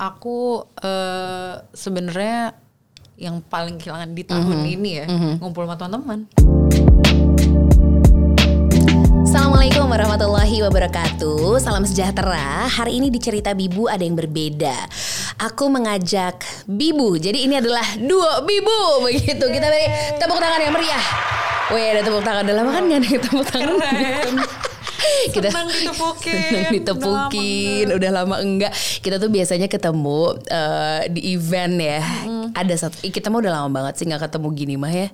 aku uh, sebenarnya yang paling kehilangan di tahun mm -hmm. ini ya, mm -hmm. ngumpul sama teman-teman. Assalamualaikum warahmatullahi wabarakatuh. Salam sejahtera. Hari ini di cerita Bibu ada yang berbeda. Aku mengajak Bibu. Jadi ini adalah duo Bibu Begitu. Kita beri tepuk tangan yang meriah. Wih ada tepuk tangan. Udah lama kan gak ada tepuk tangan? Keren kita senang ditepukin senang ditepukin udah lama, udah lama enggak kita tuh biasanya ketemu uh, di event ya hmm. ada satu kita mah udah lama banget sih nggak ketemu gini mah ya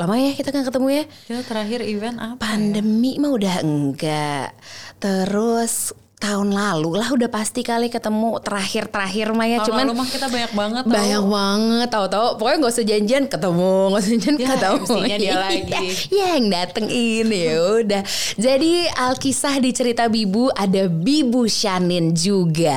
lama ya kita kan ketemu ya kita terakhir event apa ya? pandemi ya? mah udah enggak terus tahun lalu lah udah pasti kali ketemu terakhir-terakhir Maya tahun cuman lalu mah kita banyak banget tau. banyak banget tahu-tahu pokoknya nggak usah janjian ketemu. Nggak usah janjian ya, ketemu. dia iya, lagi. ya yang dateng ini ya udah. Jadi alkisah di cerita Bibu ada Bibu Shanin juga.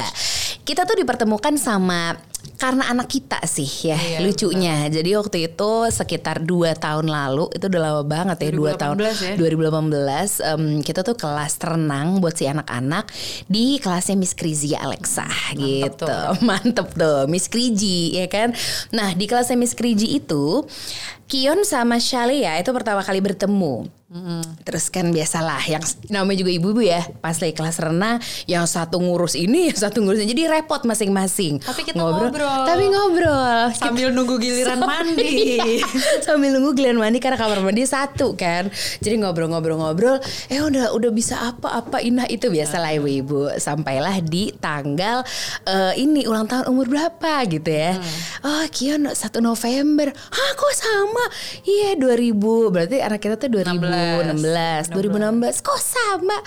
Kita tuh dipertemukan sama karena anak kita sih ya iya, lucunya. Betul. Jadi waktu itu sekitar dua tahun lalu itu udah lama banget ya dua tahun ya? 2018 um, kita tuh kelas renang buat si anak-anak di kelasnya Miss Krizi Alexa Mantep gitu. Tuh. Mantep tuh Miss Krizi ya kan. Nah di kelasnya Miss Krizi itu Kion sama Shalia itu pertama kali bertemu. Mm-hmm. Terus kan biasalah yang namanya juga ibu-ibu ya pas lagi kelas renang yang satu ngurus ini yang satu ngurus ini jadi repot masing-masing. Tapi kita ngobrol. ngobrol. Tapi ngobrol sambil kita, nunggu giliran mandi. Iya, sambil nunggu giliran mandi karena kamar mandi satu kan. Jadi ngobrol-ngobrol-ngobrol eh udah udah bisa apa-apa indah itu biasalah ibu-ibu sampailah di tanggal uh, ini ulang tahun umur berapa gitu ya. Hmm. Oh Kion 1 November. Hah kok sama? Iya 2000 berarti anak kita tuh 2000 2016, 2016 kok sama?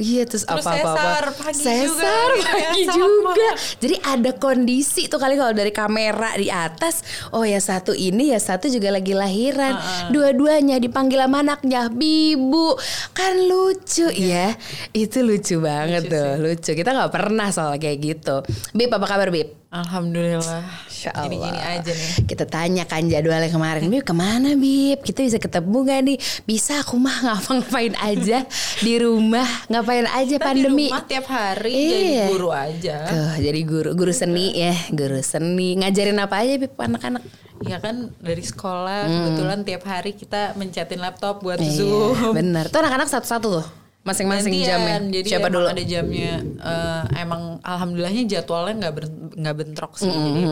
Iya terus, terus apa apa apa. Pagi Cesar juga, pagi ya, juga. Jadi ada kondisi tuh kali kalau dari kamera di atas, oh ya satu ini ya satu juga lagi lahiran. Uh -uh. Dua-duanya dipanggil sama anaknya Bibu. Kan lucu ya. Itu lucu banget lucu tuh, sih. lucu. Kita nggak pernah soal kayak gitu. Bib apa kabar Bib? Alhamdulillah. Insya Gini-gini aja nih. Kita tanya kan jadwalnya kemarin. Bib ke mana Bib? Kita bisa ketemu gak nih? Bisa aku mah ngapa-ngapain aja di rumah. Ngapain aja Kita pandemi. Di rumah tiap hari iya. jadi guru aja. Tuh jadi guru. Guru seni ya. Guru seni. Ngajarin apa aja Bib anak-anak? Ya kan dari sekolah hmm. kebetulan tiap hari kita mencetin laptop buat iya, Zoom. Bener. Tuh anak-anak satu-satu tuh masing-masing jamnya. Jadi Siapa dulu? Ada jamnya. Uh, emang alhamdulillahnya jadwalnya nggak nggak bentrok sih. Mm -hmm. Jadi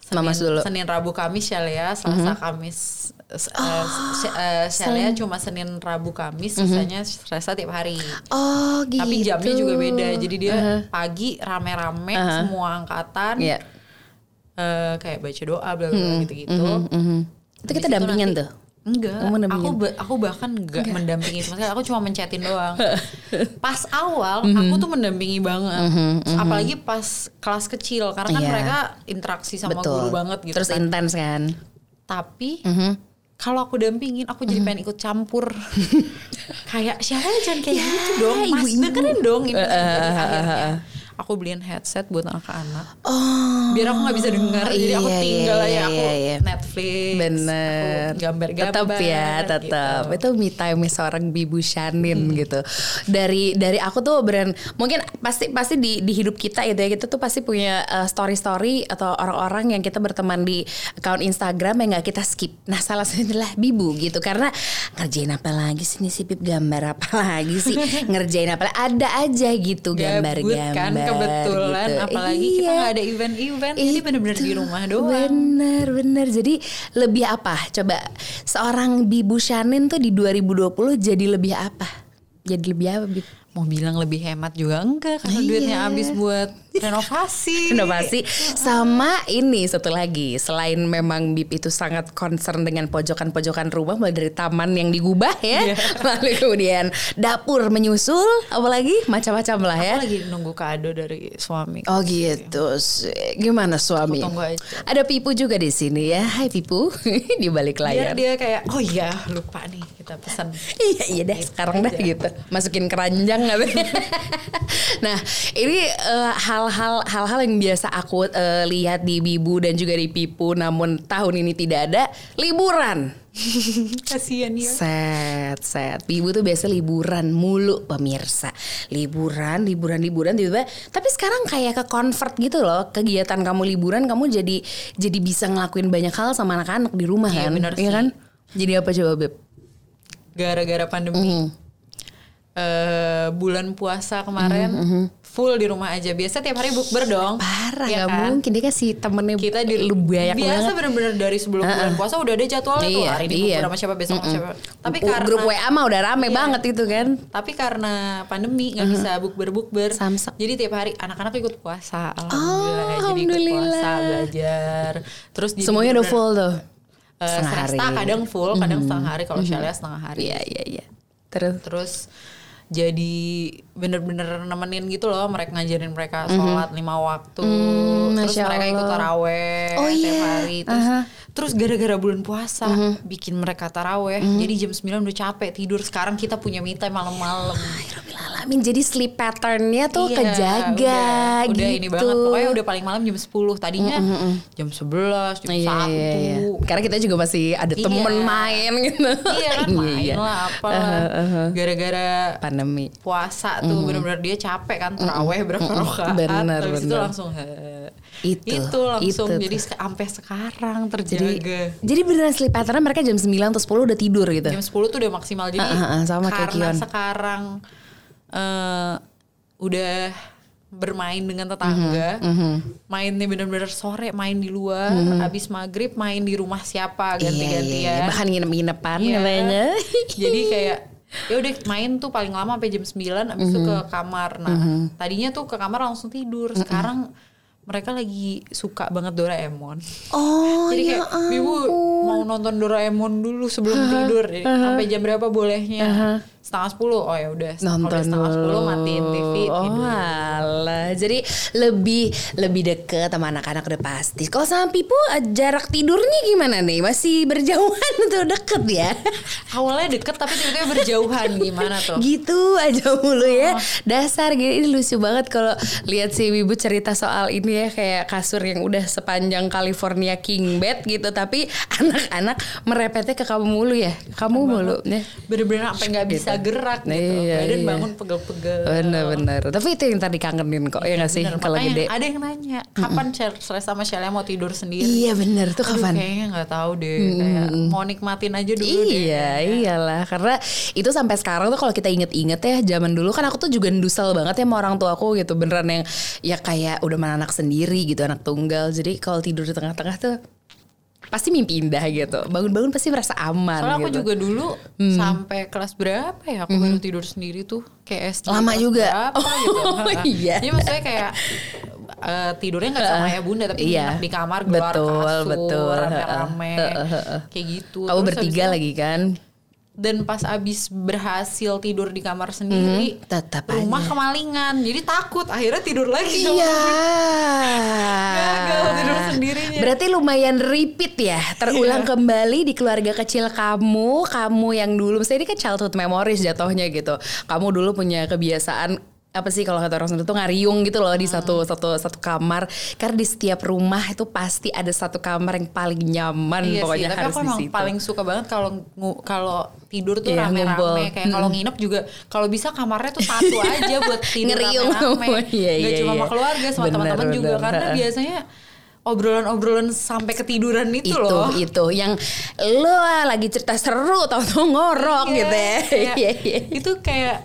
Senin, Mamas dulu. Senin Rabu Kamis ya ya, Selasa mm -hmm. Kamis uh, uh, Celia cuma Senin Rabu Kamis, mm -hmm. sisanya Selasa tiap hari. Oh gitu. Tapi jamnya juga beda. Jadi dia uh -huh. pagi rame-rame uh -huh. semua angkatan. Yeah. Uh, kayak baca doa bla bla hmm, gitu-gitu. Mm -hmm, mm -hmm. Itu kita dampingan tuh. Enggak, aku ba aku bahkan enggak, enggak. mendampingi sama sekali. Aku cuma mencetin doang. pas awal mm -hmm. aku tuh mendampingi banget, mm -hmm, mm -hmm. apalagi pas kelas kecil karena kan yeah. mereka interaksi sama Betul. guru banget gitu. Terus kan. intens kan. Tapi mm -hmm. kalau aku dampingin, aku jadi mm -hmm. pengen ikut campur. kayak siapa jangan kayak yeah, gitu dong, mas ibu, ibu. dengerin dong ini. Uh, uh, uh, uh, uh aku beliin headset buat anak-anak. Oh. Biar aku nggak bisa dengar, iya, jadi aku iya, tinggal iya, aja aku iya, iya. Netflix. Bener. Gambar-gambar. Tetap ya, tetap. Gitu. Itu me time seorang bibu Shanin hmm. gitu. Dari dari aku tuh brand mungkin pasti pasti di di hidup kita gitu ya kita tuh pasti punya uh, story-story atau orang-orang yang kita berteman di account Instagram yang nggak kita skip. Nah salah satunya adalah bibu gitu karena ngerjain apa lagi sih nih si Pip gambar apa lagi sih ngerjain apa ada aja gitu gambar-gambar. Kan, kebetulan gitu. apalagi iya. kita nggak ada event-event jadi bener-bener di rumah doang bener bener jadi lebih apa coba seorang Bibu Shanin tuh di 2020 jadi lebih apa jadi lebih apa Bib? mau bilang lebih hemat juga enggak karena iya. duitnya habis buat renovasi. renovasi sama ini satu lagi selain memang Bip itu sangat concern dengan pojokan-pojokan rumah mulai dari taman yang digubah ya, yeah. lalu kemudian dapur menyusul, apalagi macam-macam lah ya. Aku lagi nunggu kado dari suami. Oh gitu. Gimana suami? Ada Pipu juga di sini ya. Hai Pipu di balik layar. Dia, dia kayak oh iya lupa nih kita pesan. iya iya deh gitu sekarang dah gitu. Masukin keranjang nah, ini uh, hal-hal hal-hal yang biasa aku uh, lihat di Bibu dan juga di Pipu namun tahun ini tidak ada liburan Kasian ya. Set, set. Ibu tuh biasa liburan mulu pemirsa. Liburan, liburan, liburan tiba-tiba. Tapi sekarang kayak ke convert gitu loh. Kegiatan kamu liburan kamu jadi jadi bisa ngelakuin banyak hal sama anak-anak di rumah Iya, kan? bener Iya kan? Jadi apa coba Beb? Gara-gara pandemi. Mhm. eh, bulan puasa kemarin full di rumah aja. Biasa tiap hari bukber dong. Parah ya gak kan? mungkin dia kasih temennya Kita di lu banyak biasa banget. bener-bener dari sebelum bulan puasa udah ada jadwalnya tuh Iya, hari ini iya. sama siapa besok sama siapa. Tapi Uh, karena grup WA mah udah rame Iya. banget itu kan. tapi karena pandemi nggak bisa bukber-bukber. Samsak. Jadi tiap hari anak-anak ikut puasa. Alhamdulillah. Oh, Jadi ikut alhamdulillah. puasa belajar. Terus Semuanya udah full tuh. eh, Setengah hari. Kadang full, kadang setengah hari. Kalau Shalia setengah hari. Iya, iya, iya. Terus terus jadi bener-bener nemenin gitu loh mereka ngajarin mereka sholat lima waktu terus Mhm. Masya mereka ikut taraweh Oh, tiap iya. hari terus Aha. terus gara-gara bulan puasa Mhm. bikin mereka taraweh jadi jam 9 udah capek tidur sekarang kita punya time malam-malam Rabbil alamin jadi sleep patternnya tuh Iya, kejaga udah, gitu. udah ini banget pokoknya udah paling malam jam 10 tadinya jam 11 jam Iya, 1 iya, iya. Karena kita juga masih ada Iya. temen main gitu. iya kan main Iya. lah apalah gara-gara Pandemi. puasa tuh bener-bener dia capek kan teraweh berapa rakaat Bener, itu bener. langsung he. Itu, itu langsung itu jadi sampai sekarang Jadi terjaga jadi beneran sleep patternnya mereka jam 9 atau 10 udah tidur gitu. jam 10 tuh udah maksimal jadi Ah, ah, ah, sama kayak karena Kion. sekarang eh, udah bermain dengan tetangga Mhm, mainnya bener-bener sore main di luar habis maghrib main di rumah siapa Iya, iya, iya. ganti-gantian Bahkan nginep-nginepan Iya. katanya. jadi kayak ya udah main tuh paling lama sampai jam 9 abis itu ke kamar. Nah, tadinya tuh ke kamar langsung tidur. Sekarang mereka lagi suka banget Doraemon. Oh, Jadi ya kayak Bibu mau nonton Doraemon dulu sebelum tidur. Jadi, Sampai jam berapa bolehnya? Setengah sepuluh. Oh ya udah. nonton setengah sepuluh matiin TV Oh, tidur. alah. Jadi lebih lebih deket sama anak-anak udah pasti. Kalau sama Pipo eh, jarak tidurnya gimana nih? Masih berjauhan atau deket ya? Awalnya deket tapi tiba-tiba berjauhan gimana tuh? gitu aja mulu ya dasar gini ini lucu banget kalau lihat si ibu cerita soal ini ya kayak kasur yang udah sepanjang California King bed gitu tapi anak-anak merepetnya ke kamu mulu ya kamu mulu ya Bener-bener sampai nggak bisa gerak gitu. Iya, Badan iya. bangun pegel-pegel. bener-bener tapi itu yang tadi kangenin kok ya nggak sih kalau gede Ada yang nanya, kapan Celeste sama Sheila mau tidur sendiri? iya bener tuh Aduh, kapan kayaknya nggak tahu deh. Kayak mau nikmatin aja dulu deh. Iya, iyalah. Karena itu sampai sekarang tuh kalau kita inget-inget ya, zaman dulu kan aku tuh juga ndusel banget ya sama orang tua aku gitu. Beneran yang ya kayak udah mana anak sendiri gitu, anak tunggal. Jadi kalau tidur di tengah-tengah tuh pasti mimpi indah gitu. Bangun-bangun pasti merasa aman Soalnya aku gitu. juga dulu sampai kelas berapa ya aku baru tidur sendiri tuh kayak SD Lama juga. berapa Oh, gitu. iya. Jadi maksudnya kayak eh, tidurnya nggak sama ayah bunda tapi Iya. di kamar keluar Betul, kasur betul. rame-rame kayak gitu. Kamu Terus bertiga lagi kan? Dan pas abis berhasil tidur di kamar sendiri Tetap rumah aja. kemalingan jadi takut akhirnya tidur lagi Iya. Gagal tidur sendirinya. Berarti lumayan repeat ya, terulang Iya. kembali di keluarga kecil kamu, kamu yang dulu, misalnya ini kan childhood memories jatuhnya gitu. Kamu dulu punya kebiasaan apa sih kalau kata orang Sunda tuh ngariung gitu loh di Hmm. satu satu satu kamar karena di setiap rumah itu pasti ada satu kamar yang paling nyaman Iya pokoknya sih, tapi harus aku di situ. paling suka banget kalau kalau tidur tuh Iya, rame-rame kayak kalau nginep juga kalau bisa kamarnya tuh satu aja buat tidur rame-rame. semua. Iya, Gak iya, cuma sama iya. keluarga sama teman-teman juga benar. karena biasanya obrolan-obrolan sampai ketiduran itu, itu loh. itu yang lo lagi cerita seru tau tau ngorok Iya, gitu ya. Iya, iya. Itu kayak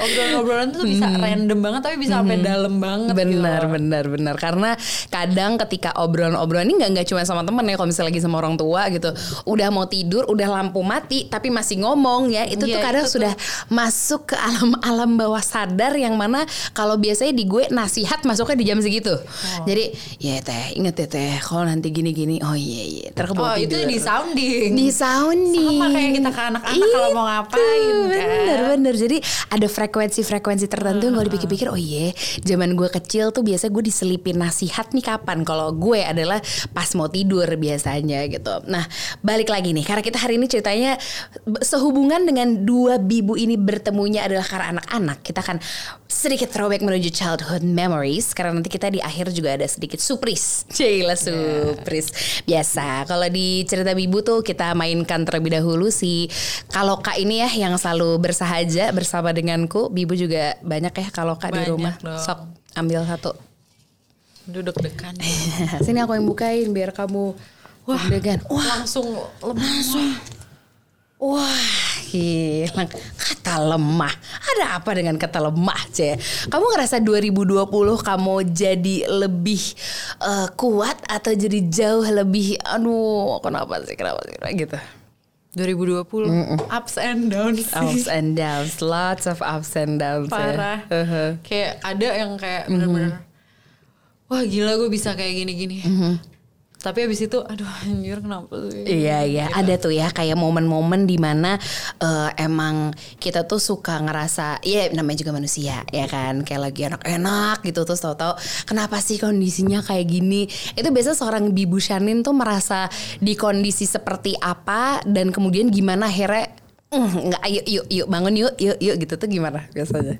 obrolan-obrolan tuh bisa random banget tapi bisa sampai dalam banget gitu benar loh. benar benar karena kadang ketika obrolan-obrolan ini nggak nggak cuma sama temen ya kalau misalnya lagi sama orang tua gitu udah mau tidur udah lampu mati tapi masih ngomong ya itu tuh Iya, kadang itu tuh. sudah masuk ke alam alam bawah sadar yang mana kalau biasanya di gue nasihat masuknya di jam segitu Oh. jadi ya teh inget ya teh kalau nanti gini gini oh iya iya terkebawa Oh, itu tidur di sounding. di sounding Sama kayak kita ke anak-anak kalau mau ngapain, Itu, kan. bener bener jadi ada frekuensi-frekuensi tertentu yang kalau dipikir-pikir oh iya zaman gue kecil tuh biasa gue diselipin nasihat nih kapan? Kalau gue adalah pas mau tidur biasanya gitu. Nah balik lagi nih karena kita hari ini ceritanya sehubungan dengan dua bibu ini bertemunya adalah karena anak-anak kita akan sedikit throwback menuju childhood memories karena nanti kita di akhir juga ada sedikit surprise. Cila surprise. Biasa kalau di cerita bibu tuh kita mainkan terlebih dahulu si kalau kak ini ya yang selalu bersahaja bersama denganku bibu juga banyak ya kalau kak di rumah dong. sok ambil satu Duduk dekan. sini aku yang bukain biar kamu wah degan wah Langsung lemah. Wah, hilang kata lemah. Ada apa dengan kata lemah, Ce? Kamu ngerasa 2020 kamu jadi lebih eh, kuat atau jadi jauh lebih aduh, kenapa sih? Kenapa sih? Gitu. 2020 ups and downs sih. Ups and downs, lots of ups and downs. ya. parah Uh-huh. kayak ada yang kayak bener-bener wah gila gue bisa kayak gini-gini tapi abis itu aduh anjir kenapa sih Iya iya. Ada tuh ya kayak momen-momen di mana eh, emang kita tuh suka ngerasa ya namanya juga manusia ya kan? Kayak lagi enak-enak gitu terus tau-tau kenapa sih kondisinya kayak gini? Itu biasa seorang bibu Shanin tuh merasa di kondisi seperti apa dan kemudian gimana akhirnya "Mm, nggak ayo yuk yuk bangun yuk yuk yuk gitu tuh gimana biasanya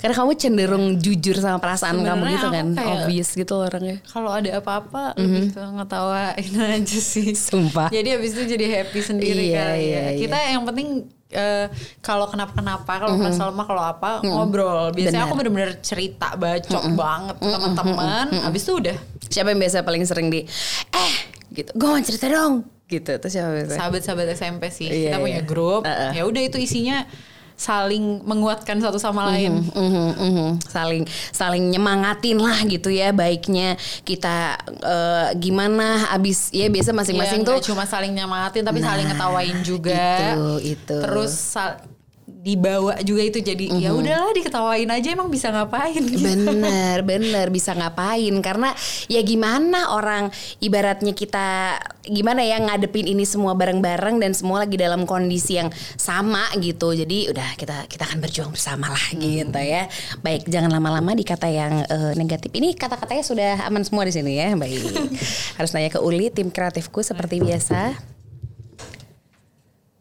karena kamu cenderung jujur sama perasaan kamu Sebenarnya gitu kan obvious gitu orangnya kalau ada apa-apa lebih ke ngetawain aja sih Sumpah. jadi abis itu jadi happy sendiri Iya, kali iya, ya kita yang penting eh, kalau kenapa-kenapa kalau merasa lemah kalau apa ngobrol biasanya Benar. aku bener-bener cerita bacot banget ke teman-teman abis itu udah Siapa yang biasa paling sering di eh gitu. Gue mau cerita dong. Gitu. Terus siapa sahabat-sahabat SMP sih Iya, kita iya. punya grup Uh-uh. ya udah itu isinya saling menguatkan satu sama lain Mhm, mhm. saling saling nyemangatin lah gitu ya baiknya kita eh, gimana abis ya biasa masing-masing Ya, tuh cuma saling nyemangatin tapi saling Nah, ngetawain juga itu, itu. terus sal- dibawa juga itu jadi ya udahlah diketawain aja emang bisa ngapain gitu. Bener, bener bisa ngapain karena ya gimana orang ibaratnya kita gimana ya ngadepin ini semua bareng-bareng dan semua lagi dalam kondisi yang sama gitu. Jadi udah kita kita akan berjuang bersama lah gitu ya. Baik, jangan lama-lama di kata yang eh, negatif. Ini kata-katanya sudah aman semua di sini ya. Baik. Harus nanya ke Uli tim kreatifku seperti biasa.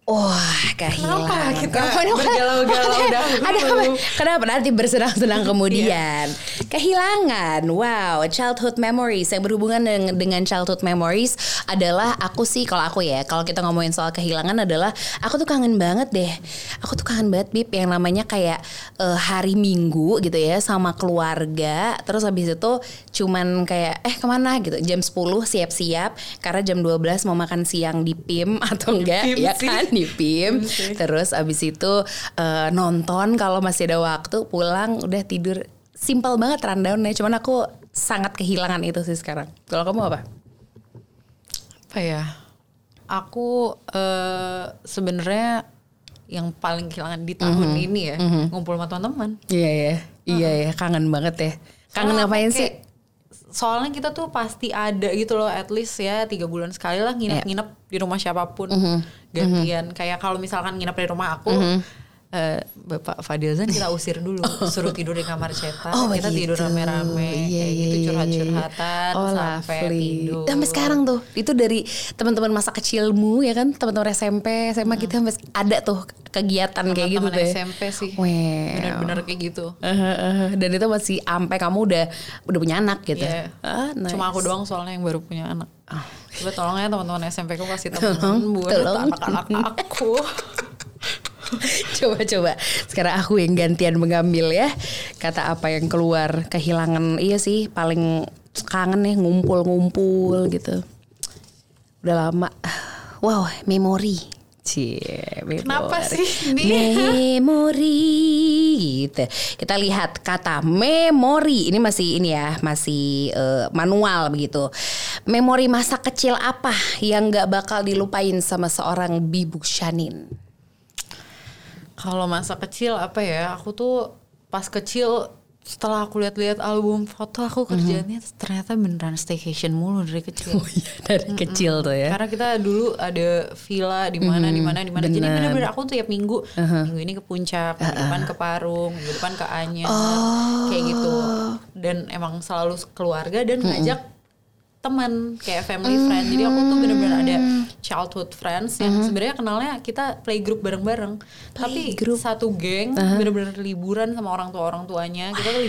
Wah, kehilangan. Kenapa kita bergalau-galau Ada- dahulu? Ada apa? Kenapa nanti bersenang-senang kemudian? Kehilangan. Wow, childhood memories yang berhubungan dengan, dengan childhood memories adalah aku sih kalau aku ya, kalau kita ngomongin soal kehilangan adalah aku tuh kangen banget deh. Aku tuh kangen banget Bib yang namanya kayak eh, hari Minggu gitu ya sama keluarga. Terus habis itu cuman kayak eh ke mana gitu. Jam 10 siap-siap karena jam 12 mau makan siang di PIM atau enggak PIM ya sih. kan di PIM. Terus abis itu eh, nonton kalau masih ada waktu pulang udah tidur. Simpel banget rundownnya. Cuman aku sangat kehilangan itu sih sekarang. Kalau kamu apa? apa ya aku eh, sebenarnya yang paling kehilangan di tahun Mhm. ini ya ngumpul sama teman-teman Iya ya, iya ya, kangen banget ya. Kangen Soalnya ngapain kayak- sih? Soalnya kita tuh pasti ada gitu loh at least ya tiga bulan sekali lah nginep-nginep di rumah siapa pun. Mhm. gantian. Kayak kalau misalkan nginep di rumah aku eh, bapak Fadilzan kita usir dulu suruh tidur di kamar cetak Oh, kita begitu. tidur rame-rame Iya, kayak iya, gitu iya, iya. curhat-curhatan Oh, sampai lovely. tidur Sampai sekarang tuh, itu dari teman-teman masa kecilmu ya kan, teman-teman SMP, SMA kita sampai ada tuh kegiatan kayak gitu teman tuh. ya. SMP sih Wow. bener-bener kayak gitu Uh-huh, uh-huh. Dan itu masih sampai kamu udah udah punya anak gitu. Iya. Ah, nice. Cuma aku doang soalnya yang baru punya anak. Coba tolong ya teman-teman SMP ku kasih temen buat anak-anak aku. Coba-coba sekarang aku yang gantian mengambil ya kata apa yang keluar kehilangan iya sih paling kangen ya ngumpul-ngumpul gitu udah lama wow memori Cie, memori. Kenapa sih ini? Memori gitu. Kita lihat kata memori. Ini masih ini ya, masih eh, manual begitu. Memori masa kecil apa yang nggak bakal dilupain sama seorang Bibu Shanin? Kalau masa kecil apa ya? Aku tuh pas kecil setelah aku lihat-lihat album foto aku kerjanya mm-hmm. ternyata beneran staycation mulu dari kecil. Oh iya dari mm-hmm. kecil tuh ya. Karena kita dulu ada villa di mana di mana di mana. Jadi bener-bener aku tiap minggu uh-huh. minggu ini ke puncak, minggu uh-uh. depan ke Parung, minggu depan ke Anyar, oh. kayak gitu. Dan emang selalu keluarga dan ngajak mm-hmm teman kayak family friend jadi aku tuh bener-bener ada childhood friends yang mm-hmm. sebenarnya kenalnya kita playgroup bareng-bareng tapi group. satu geng uh-huh. bener-bener liburan sama orang tua orang tuanya kita tuh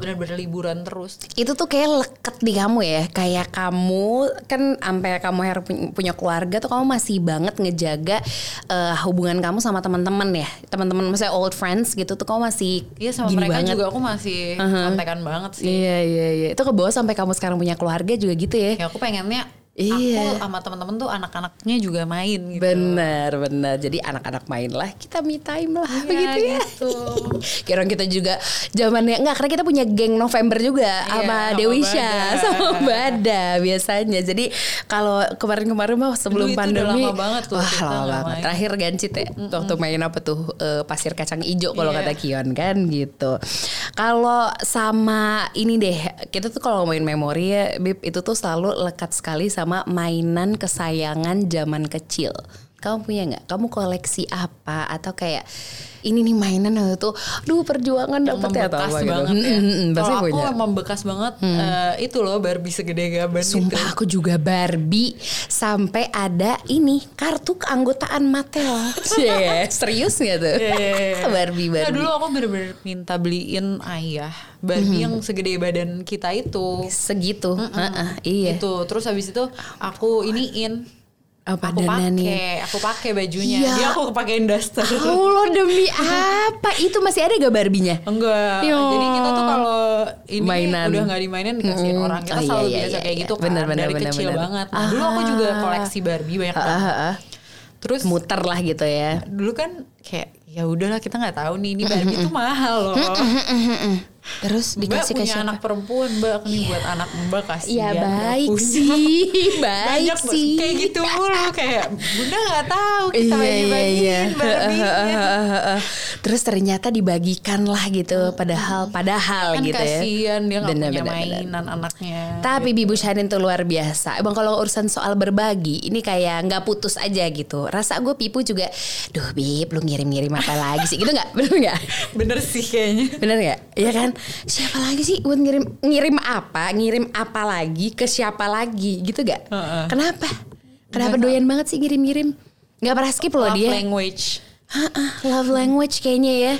bener-bener liburan terus itu tuh kayak leket di kamu ya kayak kamu kan sampai kamu harus punya keluarga tuh kamu masih banget ngejaga uh, hubungan kamu sama teman-teman ya teman-teman maksudnya old friends gitu tuh kamu masih iya sama mereka banget. juga aku masih uh-huh. kontekan banget sih iya iya iya itu kebawa sampai kamu sekarang punya keluarga juga gitu ya. Ya aku pengennya Iya. Aku sama teman-teman tuh anak-anaknya juga main gitu. Benar, benar. Jadi anak-anak main lah, kita me time lah iya, begitu ya. Gitu. Kira kita juga zamannya enggak karena kita punya geng November juga iya, sama Dewisha, sama Bada biasanya. Jadi kalau kemarin-kemarin mah sebelum Dulu pandemi lama banget tuh. Wah, lama banget. Main. Terakhir Gancit ya. Mm -mm. Waktu main apa tuh uh, pasir kacang ijo kalau yeah. kata Kion kan gitu. Kalau sama ini deh, kita tuh kalau ngomongin memori ya, Bib itu tuh selalu lekat sekali sama sama mainan kesayangan zaman kecil. Kamu punya nggak? Kamu koleksi apa? Atau kayak ini nih mainan itu, duh perjuangan dapat ya atau gitu. banget gitu. ya. Mm, Kalau aku punya. membekas banget hmm. uh, itu loh Barbie segede gaban Sumpah gitu. aku juga Barbie sampai ada ini kartu keanggotaan Mattel. yeah, serius nggak tuh? Yeah, yeah, yeah. Barbie Barbie. Nah, dulu aku bener-bener minta beliin ayah Barbie hmm. yang segede badan kita itu. Segitu. Mm -mm. Uh -uh, iya. Itu terus habis itu aku iniin apa aku pakai aku pakai bajunya ya. dia aku kepakein daster Allah demi apa itu masih ada gak Barbinya enggak Yo. jadi kita tuh kalau ini Mainan. udah nggak dimainin dikasihin hmm. orang kita oh, selalu iya, iya, biasa iya, kayak iya. gitu kan bener, bener, dari bener, kecil bener. banget nah, dulu aku juga koleksi Barbie banyak banget ah, ah, ah. terus muter lah gitu ya dulu kan kayak ya udahlah kita nggak tahu nih ini Barbie tuh mahal loh Terus dikasih mbak punya ke anak perempuan mbak nih buat anak mbak kasih ya baik sih baik Banyak sih. kayak gitu mulu kayak bunda nggak tahu kita iya, bagi bagiin iya, iya. terus ternyata dibagikan lah gitu padahal padahal kan gitu ya. kasian dia nggak punya bener, mainan bener. anaknya. Tapi Bibu Shanin tuh luar biasa. Emang kalau urusan soal berbagi ini kayak nggak putus aja gitu. Rasa gue Pipu juga duh Bib lu ngirim-ngirim apa lagi sih? Gitu nggak? Bener nggak? Bener sih kayaknya. Bener nggak? Iya kan siapa lagi sih? Buat ngirim ngirim apa? Ngirim apa lagi? Ke siapa lagi? Gitu gak? Uh -uh. kenapa kenapa Gak doyan banget sih ngirim-ngirim? Nggak pernah skip loh dia. love language. Ha-ha, love language kayaknya ya.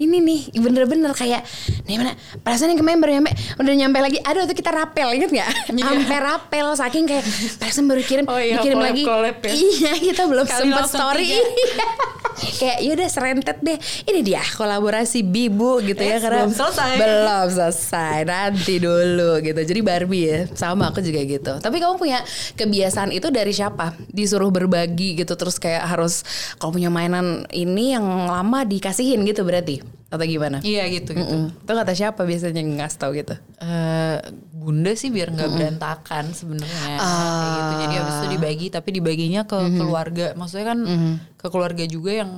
Ini nih bener-bener kayak nih mana? Perasaan yang kemarin baru nyampe udah nyampe lagi. Aduh tuh kita rapel inget nggak? Yeah. sampai rapel saking kayak perasaan baru kirim oh, iya, dikirim collab, lagi. collab ya. iya kita belum sempet story. kayak yaudah serentet deh. Ini dia kolaborasi Bibu gitu ya karena belum selesai. belum selesai. Nanti dulu gitu. Jadi Barbie ya sama aku juga gitu. Tapi kamu punya kebiasaan itu dari siapa? Disuruh berbagi gitu terus kayak harus kalau punya mainan ini yang lama dikasihin gitu berarti atau gimana? Iya gitu gitu. Mm -mm. Itu kata siapa biasanya ngasih tau gitu? Uh, bunda sih biar nggak mm -mm. berantakan sebenarnya. Uh. Kayak gitu. Jadi habis itu dibagi tapi dibaginya ke mm -hmm. keluarga. Maksudnya kan mm -hmm. ke keluarga juga yang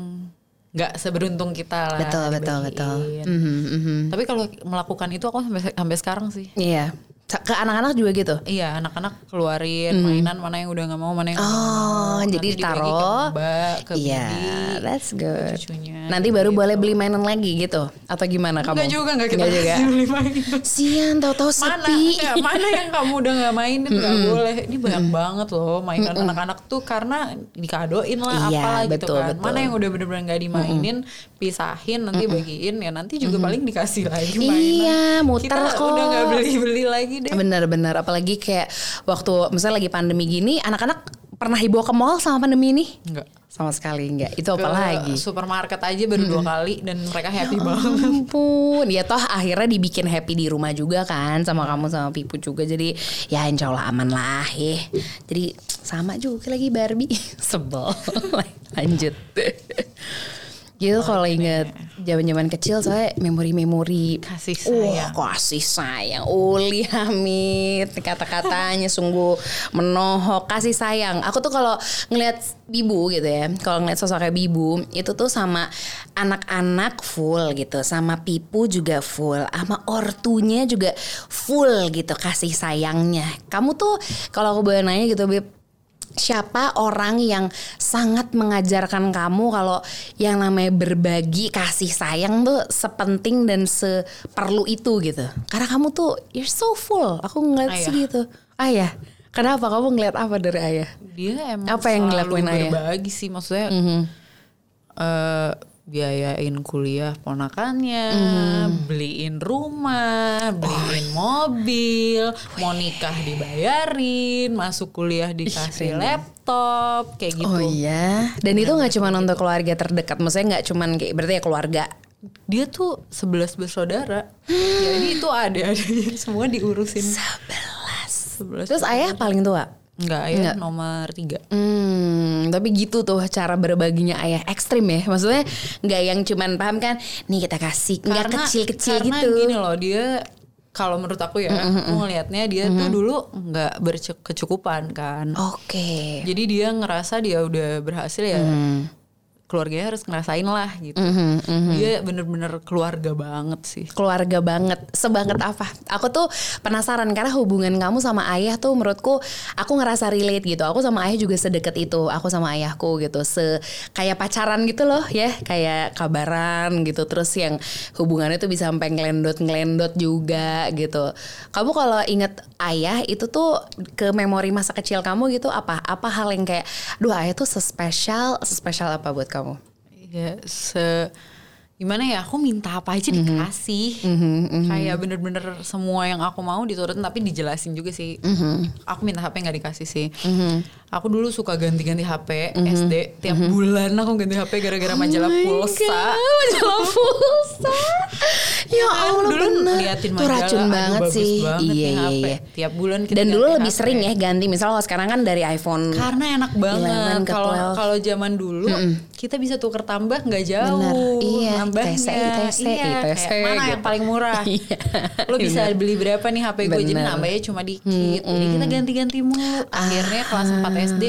nggak seberuntung kita lah. Betul betul betul. Mm -hmm. Tapi kalau melakukan itu aku sampai sampai sekarang sih. Iya ke anak-anak juga gitu? Iya anak-anak keluarin hmm. mainan mana yang udah nggak mau mana yang oh mau. jadi taruh ke iya yeah, that's good. cucunya, nanti baru gitu. boleh beli mainan lagi gitu atau gimana kamu? Enggak juga nggak kita juga. beli mainan. Sian tahu-tahu sepi. mana, mana yang kamu udah nggak mainin nggak mm boleh. Ini banyak mm banget loh mainan anak-anak tuh karena dikadoin lah iya, apalah gitu kan. Betul. mana yang udah bener-bener nggak dimainin mm pisahin nanti bagiin ya nanti juga mm paling dikasih lagi mainan iya muter kita kok udah nggak beli-beli lagi deh. Bener-bener apalagi kayak waktu misalnya lagi pandemi gini anak-anak pernah dibawa ke mall sama pandemi ini? Enggak. Sama sekali enggak. Itu apa lagi? Supermarket aja baru hmm. dua kali dan mereka happy ya banget. ampun. Ya toh akhirnya dibikin happy di rumah juga kan sama kamu sama Pipu juga. Jadi ya insya Allah aman lah ya. Jadi sama juga lagi Barbie. Sebel. Lanjut. Gitu kalau inget zaman-zaman kecil saya memori-memori Kasih Wah, sayang. kasih sayang. Uli Hamid kata-katanya sungguh menohok kasih sayang. Aku tuh kalau ngelihat Bibu gitu ya, kalau ngelihat sosoknya Bibu itu tuh sama anak-anak full gitu, sama Pipu juga full, sama ortunya juga full gitu kasih sayangnya. Kamu tuh kalau aku boleh nanya gitu, Bib, siapa orang yang sangat mengajarkan kamu kalau yang namanya berbagi kasih sayang tuh sepenting dan seperlu itu gitu karena kamu tuh you're so full aku ngeliat sih Ayah. gitu ayah kenapa kamu ngeliat apa dari ayah Dia emang Apa yang dilakuin ayah? berbagi sih maksudnya. Mhm. eh, biayain kuliah ponakannya, Mhm. beliin rumah, beliin mobil, mau nikah dibayarin, masuk kuliah dikasih laptop, kayak gitu. oh iya dan itu nggak cuma untuk keluarga terdekat maksudnya nggak cuma kayak berarti ya keluarga Dia tuh 11 bersaudara. Jadi itu ada adanya semua diurusin. 11. terus ayah paling tua Enggak, ayah nomor 3. Hmm, tapi gitu tuh cara berbaginya ayah ekstrim ya. Maksudnya nggak yang cuman paham kan, nih kita kasih, nggak kecil-kecil karena gitu. gini loh dia kalau menurut aku ya, aku ngelihatnya dia tuh dulu nggak berkecukupan kan. Oke. Jadi dia ngerasa dia udah berhasil ya. Keluarganya harus ngerasain lah gitu. Dia bener-bener keluarga banget sih. keluarga banget. Sebanget apa? Aku tuh penasaran karena hubungan kamu sama ayah tuh menurutku aku ngerasa relate gitu. Aku sama ayah juga sedekat itu. Aku sama ayahku gitu. Se kayak pacaran gitu loh ya. Kayak kabaran gitu. Terus yang hubungannya tuh bisa sampai ngelendot ngelendot juga gitu. Kamu kalau inget ayah itu tuh ke memori masa kecil kamu gitu apa? Apa hal yang kayak duh ayah tuh sespesial sespesial apa buat kamu Ya se gimana ya aku minta apa aja dikasih. Kayak bener-bener semua yang aku mau diturutin tapi dijelasin juga sih. Aku minta HP nggak dikasih sih aku dulu suka ganti-ganti HP SD tiap bulan aku ganti HP gara-gara majalah pulsa. Majalah pulsa. Ya Allah dulu bener. liatin tuh majalah racun aduh, banget bagus sih. banget iya iya iya. Tiap bulan kita dan dulu lebih HP. sering ya ganti. Misal kalau sekarang kan dari iPhone karena enak 11 banget. kalau 12. kalau zaman dulu kita bisa tuker tambah nggak jauh Bener, iya. nambahnya. ITC, ITC, iya, ITC kayak mana yang gitu. paling murah? Iya, lo bisa bener. beli berapa nih HP gue? Jadi nambahnya cuma dikit. Jadi kita ganti-ganti mulu. Akhirnya kelas 4 SD.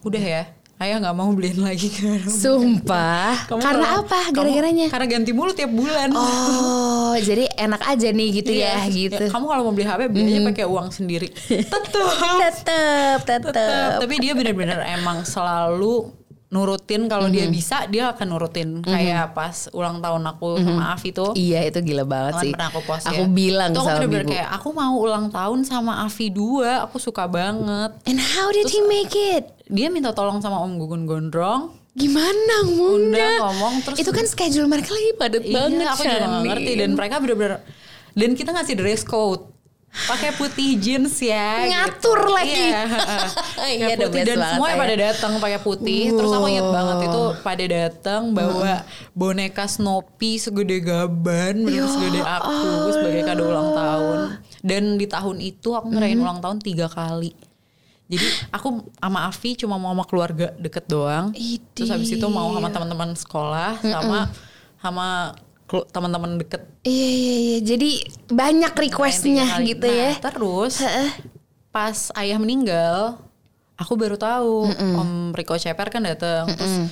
Udah ya ayah nggak mau beliin lagi sumpah. Kamu karena kalau- apa gara-garanya? karena ganti mulu tiap bulan. Oh jadi enak aja nih gitu ya Iya, gitu. Kamu kalau mau beli HP beli aja pakai uang sendiri. Tetep. Tetep tetep. Tetep. Tapi dia benar-benar emang selalu nurutin kalau dia Mhm. bisa dia akan nurutin. Kayak pas ulang tahun aku sama Afi tuh iya itu gila banget sih. pernah aku post aku ya. bilang Tuh aku sama bener-bener ibu kayak aku mau ulang tahun sama Afi dua aku suka banget. And how did he make it? dia minta tolong sama Om Gugun Gondrong. Gimana Munda? ngomong terus Itu kan schedule mereka lagi padat banget iya aku juga gak ngerti. Dan mereka bener-bener dan kita ngasih dress code pakai putih jeans ya Ngatur gitu. lagi. iya, Iya, Kayak the putih dan Ayah. pada datang pakai putih. Terus aku inget banget itu pada datang bawa boneka Snoopy segede gaban bener segede aku sebagai kado ulang tahun. Dan di tahun itu aku ngerayain ulang tahun tiga kali. Jadi aku sama Afi cuma mau sama keluarga deket doang. Terus habis itu mau sama teman-teman sekolah sama sama kelu- teman-teman deket Iya iya iya. Jadi banyak requestnya Tiga kali. gitu Nah, ya. Terus pas ayah meninggal, aku baru tahu Om Riko Ceper kan datang. Terus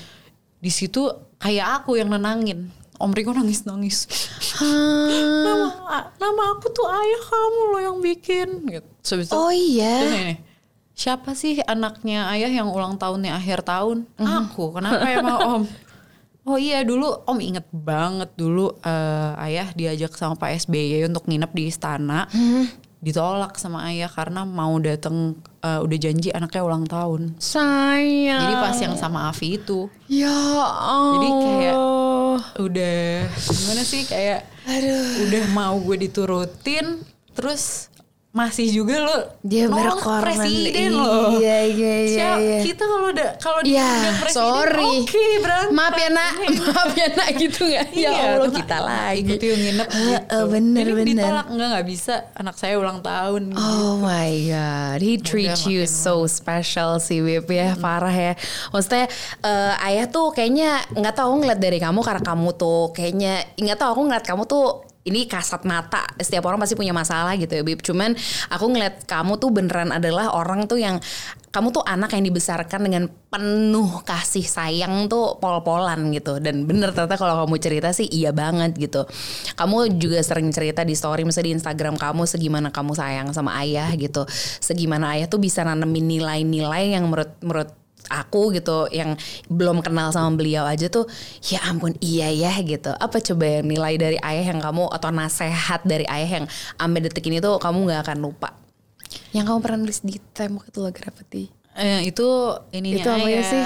di situ kayak aku yang nenangin. Om Riko nangis nangis. nama nama aku tuh ayah kamu loh yang bikin. Gitu. Itu, Oh terus iya. ini, siapa sih anaknya ayah yang ulang tahunnya akhir tahun? Aku. Kenapa emang Om? Oh iya dulu Om inget banget dulu eh, ayah diajak sama Pak SBY untuk nginep di istana. Ditolak sama ayah karena mau datang eh, udah janji anaknya ulang tahun. Sayang. Jadi pas yang sama Avi itu Ya Allah. Jadi kayak udah gimana sih kayak udah mau gue diturutin terus masih juga lo dia berkorban. presiden lo. Iya iya iya, iya. kita kalau udah kalau dia ya, presiden sorry. oke okay, berantem. Maaf ya nak. Maaf ya nak gitu nggak? Ya iya, Allah kita lagi. ikut yang nginep. Gitu. uh, bener Jadi bener. ditolak. Enggak nggak bisa. Anak saya ulang tahun. Oh gitu. my god. He treat you so special sih Wip ya. Hmm. parah ya. Maksudnya uh, ayah tuh kayaknya nggak tahu ngeliat dari kamu karena kamu tuh kayaknya nggak tahu aku ngeliat kamu tuh ini kasat mata setiap orang pasti punya masalah gitu ya Bib. Cuman aku ngeliat kamu tuh beneran adalah orang tuh yang kamu tuh anak yang dibesarkan dengan penuh kasih sayang tuh pol-polan gitu. Dan bener ternyata kalau kamu cerita sih iya banget gitu. Kamu juga sering cerita di story misalnya di Instagram kamu segimana kamu sayang sama ayah gitu. Segimana ayah tuh bisa nanemin nilai-nilai yang menurut menurut aku gitu yang belum kenal sama beliau aja tuh ya ampun iya ya gitu. Apa coba yang nilai dari ayah yang kamu atau nasehat dari ayah yang ambil detik ini tuh kamu nggak akan lupa? Yang kamu pernah nulis di tembok itu lagi apa eh, itu ini itu apa ya sih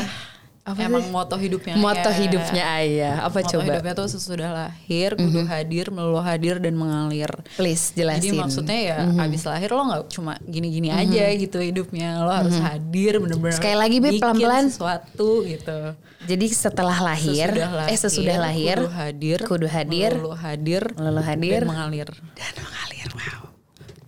apa Emang sih? moto hidupnya Moto ayah. hidupnya ayah. Apa moto coba? Moto hidupnya tuh sesudah lahir, kudu mm -hmm. hadir, melulu hadir dan mengalir. Please jelasin. Jadi maksudnya ya mm -hmm. abis lahir lo nggak cuma gini-gini mm -hmm. aja gitu hidupnya. Lo harus mm -hmm. hadir bener-bener. Sekali lagi Bi pelan-pelan. sesuatu gitu. Jadi setelah lahir, sesudah lahir eh sesudah lahir, kudu hadir, kudu hadir, melulu hadir, melulu hadir, dan mengalir. Dan mengalir. Wow.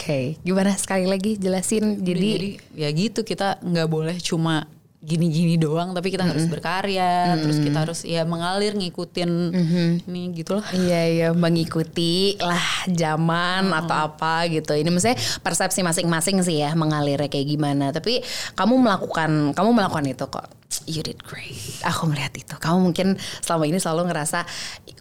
Oke, okay. gimana sekali lagi jelasin? Jadi, jadi ya gitu kita nggak boleh cuma gini-gini doang tapi kita mm -hmm. harus berkarya mm -hmm. terus kita harus ya mengalir ngikutin mm -hmm. ini gitulah iya iya mengikuti lah zaman mm -hmm. atau apa gitu ini maksudnya persepsi masing-masing sih ya mengalirnya kayak gimana tapi kamu melakukan kamu melakukan itu kok you did great. Aku melihat itu. Kamu mungkin selama ini selalu ngerasa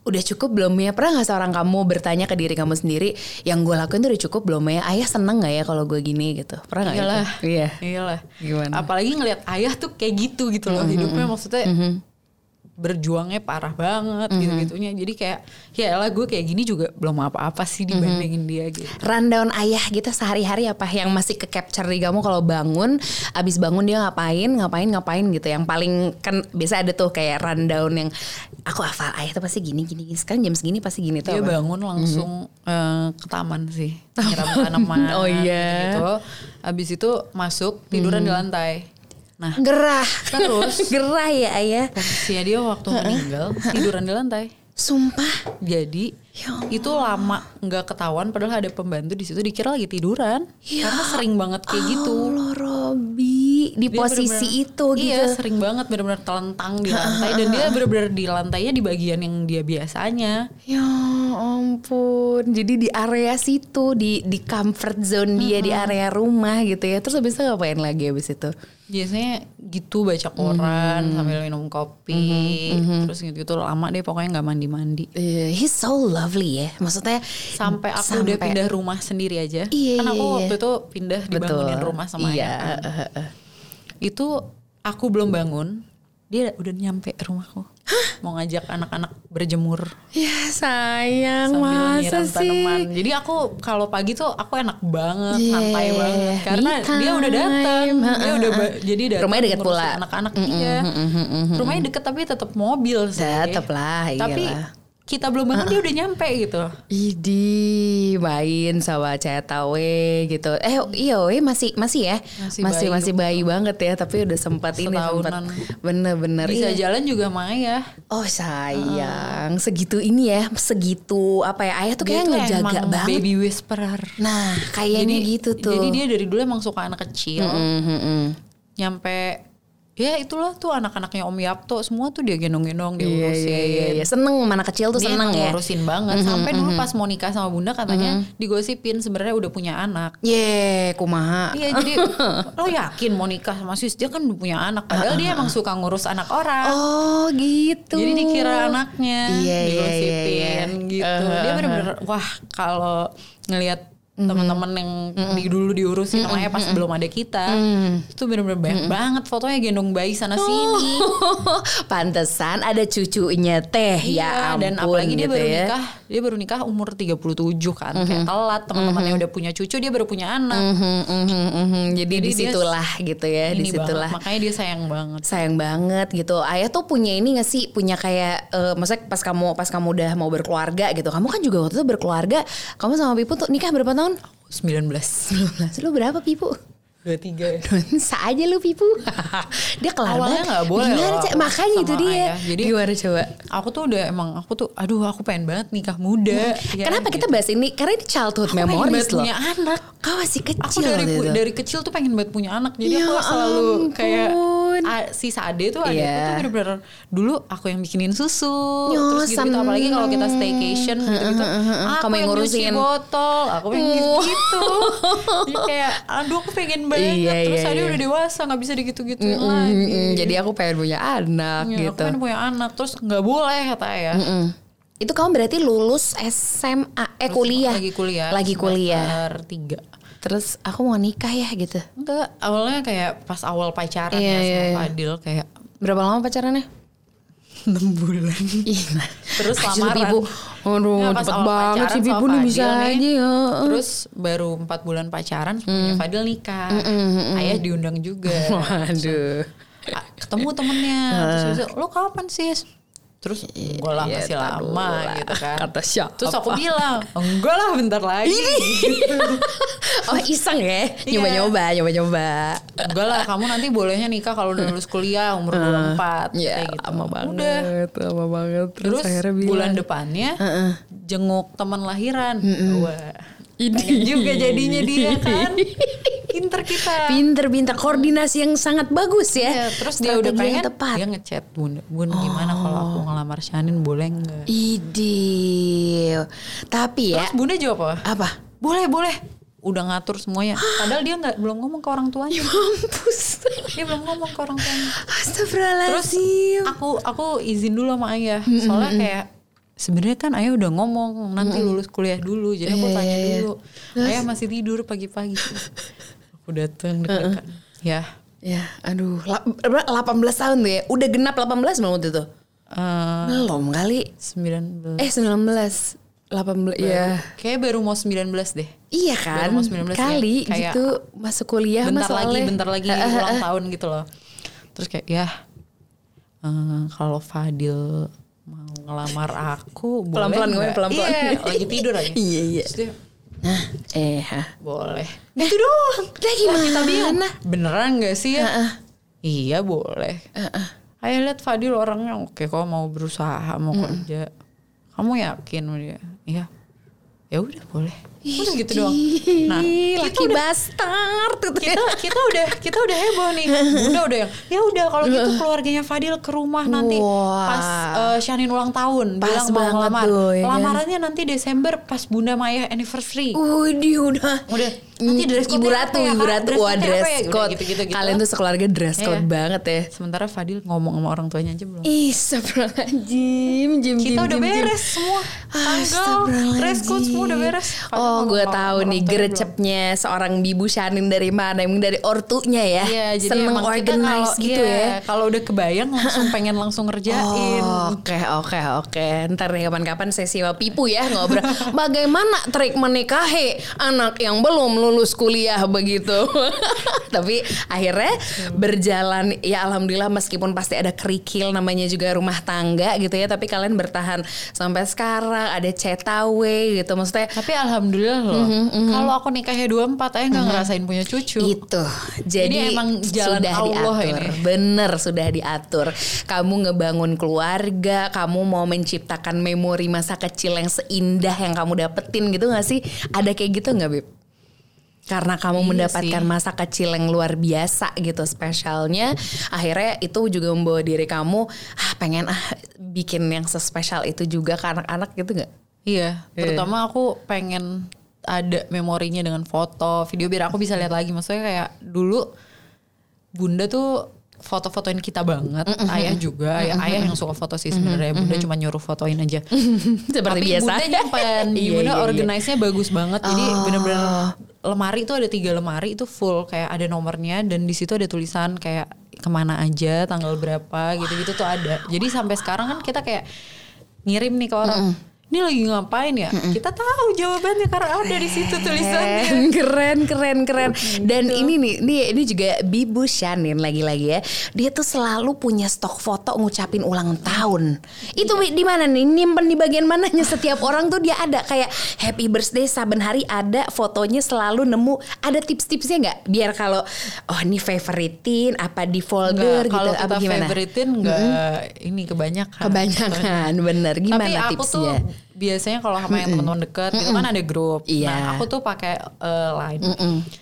udah cukup belum ya? Pernah nggak seorang kamu bertanya ke diri kamu sendiri, yang gue lakuin tuh udah cukup belum ya? Ayah seneng nggak ya kalau gue gini gitu? Pernah nggak? Iyalah. Iya. Iyalah. Gimana? Apalagi ngelihat ayah tuh kayak gitu gitu loh. Mm -hmm. Hidupnya maksudnya mm -hmm berjuangnya parah banget mm -hmm. gitu gitunya jadi kayak ya lah gue kayak gini juga belum apa-apa sih mhm. dibandingin mm -hmm. dia gitu rundown ayah gitu sehari-hari apa yang masih ke capture di kamu kalau bangun abis bangun dia ngapain ngapain ngapain gitu yang paling kan biasa ada tuh kayak rundown yang aku hafal ayah tuh pasti gini gini, gini. sekarang jam segini pasti gini tuh dia apa? bangun langsung mm -hmm. uh, ke taman sih nyiram tanaman oh iya gitu abis itu masuk tiduran mm -hmm. di lantai Nah, gerah. Terus gerah ya ayah. Posisinya dia waktu meninggal tiduran di lantai. Sumpah. Jadi ya itu lama nggak ketahuan padahal ada pembantu di situ dikira lagi tiduran. Ya Karena sering banget kayak gitu. Allah Robi di dia posisi bener -bener, itu iya, gitu. Iya, sering banget benar-benar telentang di lantai dan dia benar-benar di lantainya di bagian yang dia biasanya. Ya ampun. Jadi di area situ di di comfort zone dia -hmm. di area rumah gitu ya. Terus habis itu ngapain lagi habis itu? Biasanya gitu baca koran mm. sambil minum kopi mm -hmm. terus gitu gitu lama deh pokoknya nggak mandi mandi uh, he's so lovely ya maksudnya sampai aku sampai, udah pindah rumah sendiri aja iya, kan aku iya. waktu itu pindah dibangunin Betul. rumah sama iya. ayah uh, uh, uh. itu aku belum bangun dia udah nyampe rumahku mau ngajak anak-anak berjemur. Ya sayang masa sih. Tanaman. Jadi aku kalau pagi tuh aku enak banget, yeah. santai banget karena dia udah datang. Dia udah jadi datang. Rumahnya dekat pula. Anak-anak mm -mm, iya. Mm -mm, Rumahnya deket tapi tetap mobil sih. Tetap lah, Tapi kita belum bangun uh, dia udah nyampe gitu. Idi main sama Cetawe gitu. Eh iya we masih masih ya. Masih masih bayi, masih bayi banget ya tapi udah sempat ini sempat bener-bener bisa iya. jalan juga Maya. Oh sayang, uh. segitu ini ya, segitu apa ya ayah tuh kayak ngejaga banget. Baby whisperer. Nah kayaknya gitu tuh. Jadi dia dari dulu emang suka anak kecil. Mm -hmm. Nyampe ya itulah tuh anak-anaknya Om Yapto semua tuh dia gendong-gendong dia iya, urusin. Iya, iya, iya. Seneng mana kecil tuh dia seneng ya. ngurusin banget. Mm -hmm, Sampai dulu mhm. pas mau nikah sama bunda katanya mm -hmm. digosipin sebenarnya udah punya anak. Ye, yeah, kumaha. Iya jadi lo yakin mau nikah sama sis dia kan udah punya anak. Padahal dia emang suka ngurus anak orang. Oh gitu. Jadi dikira anaknya yeah, iya, digosipin yeah, yeah, yeah. gitu. Uh, dia bener-bener wah kalau ngelihat mm-hmm. teman-teman yang mm-hmm. di dulu diurusin mm-hmm. pas mm-hmm. belum ada kita mm-hmm. itu benar-benar banyak mm-hmm. banget fotonya gendong bayi sana oh. sini pantesan ada cucunya teh iya, ya ampun dan apalagi dia gitu baru ya. nikah dia baru nikah umur 37 kan mm-hmm. kayak telat teman-temannya mm-hmm. udah punya cucu dia baru punya anak mm-hmm. Mm-hmm. jadi, jadi di situlah gitu ya di situlah banget. makanya dia sayang banget sayang banget gitu ayah tuh punya ini gak sih punya kayak uh, maksudnya pas kamu pas kamu udah mau berkeluarga gitu kamu kan juga waktu itu berkeluarga kamu sama Pipu tuh nikah berapa tahun tahun? 19 19 Lu berapa Pipu? Dua tiga Sa aja lu Pipu Dia kelar Awalnya banget. nggak boleh Gimana Cek? Makanya itu dia ayah. Jadi- Gimana coba? aku tuh udah emang aku tuh aduh aku pengen banget nikah muda ya Kenapa kan, kita gitu. bahas ini? Karena ini childhood Aku pengen memories banget loh punya anak Kau masih kecil aku dari waktu itu. dari kecil tuh pengen banget punya anak jadi Ya aku selalu ampun. kayak a- si Sade tuh adikku Iya. tuh bener-bener dulu aku yang bikinin susu Yo, terus gitu, gitu apalagi kalau kita staycation gitu gitu aku Kamu yang ngurusin. botol aku yang Oh. gitu jadi kayak aduh aku pengen banget Iya, terus iya, iya. udah dewasa nggak bisa digitu-gituin Mm, lagi mm, mm. Jadi aku pengen punya anak Ya, gitu aku pengen punya anak terus nggak boleh kata ya Mm. Itu kamu berarti lulus SMA Eh kuliah lagi kuliah Lagi kuliah tiga Terus aku mau nikah ya gitu enggak awalnya kayak pas awal pacaran Iya, ya sama iya, iya. Fadil kayak Berapa lama pacarannya? 6 bulan. Iya. terus lamaran. Pipu. Aduh, pas cepet awal banget pacaran sih Pipu nih bisa nih, aja ya. terus baru empat bulan pacaran punya Fadil nikah. Ayah diundang juga. Waduh. Ketemu temennya. Terus lo kapan sih terus enggak lah Iya, masih lama lah. gitu kan Kata siapa? terus aku bilang enggak lah bentar lagi Oh iseng ya? Nyoba-nyoba, nyoba-nyoba. enggak lah kamu nanti bolehnya nikah kalau udah lulus kuliah umur 24 Ya, kayak gitu lama udah banget, lama banget. Terus, Terus akhirnya bilang, bulan depannya jenguk teman lahiran. Wah. Ini. Juga jadinya dia kan. Pinter kita. Pinter-pinter koordinasi yang sangat bagus ya. Ya, terus dia udah pengen tepat. dia ngechat bun bun gimana kalau aku ngelamar Shanin boleh nggak Ide. Tapi ya terus bunda jawab apa apa? boleh boleh udah ngatur semuanya padahal dia nggak belum ngomong ke orang tuanya Mampus. dia belum ngomong ke orang tuanya terus Astagfirullahaladzim. aku aku izin dulu sama ayah soalnya kayak sebenarnya kan ayah udah ngomong nanti lulus kuliah dulu jadi aku Iya, tanya iya, iya. dulu ayah masih tidur pagi-pagi aku datang deg-degan ya Ya, aduh, la- berapa? 18 tahun tuh ya. Udah genap 18 belum waktu itu? eh Belum kali. 19 Eh 19. 18 ya. kayak baru mau 19 deh Iya kan? Baru mau 19 ya. Kali Kayak gitu masuk kuliah bentar mas lagi bentar lagi ulang tahun gitu loh terus kayak ya eh, kalau Fadil mau ngelamar aku boleh Pelan-pelan ngomongnya, pelan-pelan. iya lagi tidur aja Iya, iya. Terus dia, Nah, eh, ha. boleh. Gitu doang. Lah gimana? kita bingung beneran gak sih ya? Iya boleh. Ayo lihat Fadil orangnya. Oke kok mau berusaha mau kerja. Kamu yakin dia? Iya. Ya udah boleh udah gitu doang. nah laki udah bastard gitu. kita kita udah kita udah heboh nih. Bunda udah yang ya udah kalau gitu keluarganya Fadil ke rumah nanti Wah. pas eh, Shanin ulang tahun Pas bilang mau ngelamar lamarannya nanti Desember pas bunda Maya anniversary. Udih udah. udah nanti dress Ibu code-nya Ratu, ya, Ibu? Ratu, wah dress apa ya? Udah code. gitu-gitu Kalian tuh sekeluarga dress Iya. code banget ya. sementara Fadil ngomong sama orang tuanya aja belum Ih, astagfirullahaladzim, jim, kita jim, udah jim, jim. beres semua tanggal dress code semua udah beres Fadil Oh, gue tahu nih gerecepnya seorang bibu Shanin dari mana? Emang dari ortunya ya. Iya, jadi Seneng kita organize gitu iya, ya. Kalau udah kebayang langsung pengen langsung ngerjain. Oke oke oke. Ntar nih kapan-kapan sesi sama Pipu ya ngobrol. Bagaimana trik menikahi anak yang belum lulus kuliah begitu. Tapi akhirnya berjalan ya alhamdulillah meskipun pasti ada kerikil namanya juga rumah tangga gitu ya. Tapi kalian bertahan sampai sekarang ada cetawe gitu maksudnya. Tapi alhamdulillah loh. Kalau aku nikahnya 24 aja nggak ngerasain punya cucu. Itu. Jadi Ini emang jalan sudah Allah diatur. ini. Bener sudah diatur. Kamu ngebangun keluarga, kamu mau menciptakan memori masa kecil yang seindah yang kamu dapetin gitu gak sih? Ada kayak gitu gak Beb? Karena kamu Iya mendapatkan sih. masa kecil yang luar biasa gitu spesialnya Akhirnya itu juga membawa diri kamu Ah pengen ah bikin yang sespesial itu juga ke anak-anak gitu gak? Iya, terutama aku pengen ada memorinya dengan foto, video biar aku bisa lihat lagi. Maksudnya kayak dulu Bunda tuh foto-fotoin kita banget, ayah juga, ayah, ayah yang suka foto sih sebenarnya. Bunda cuma nyuruh fotoin aja. Seperti Tapi biasa Bunda nyimpen, Iya, Bunda iya, iya. organize-nya bagus banget. Jadi bener-bener lemari itu ada tiga lemari itu full kayak ada nomornya dan di situ ada tulisan kayak ke mana aja, tanggal berapa gitu-gitu tuh ada. Jadi sampai sekarang kan kita kayak ngirim nih ke orang. Ini lagi ngapain ya? Mm -mm. Kita tahu jawabannya karena ada di situ tulisannya. Keren, keren, keren. Dan ini nih, ini ini juga Bibu Shanin lagi-lagi ya. Dia tuh selalu punya stok foto ngucapin ulang tahun. Itu iya. di mana nih? Nyimpen di bagian mananya setiap orang tuh dia ada kayak happy birthday saben hari ada fotonya selalu nemu. Ada tips-tipsnya nggak? Biar kalau oh ini favoritein apa di folder enggak, gitu kalau apa gimana? favoritin nggak mm -hmm. ini kebanyakan. Kebanyakan, bener. Gimana Tapi aku tipsnya? Tuh biasanya kalau sama yang teman-teman dekat mm -mm. itu kan ada grup. Iya. Nah, aku tuh pakai uh, line. Mm -mm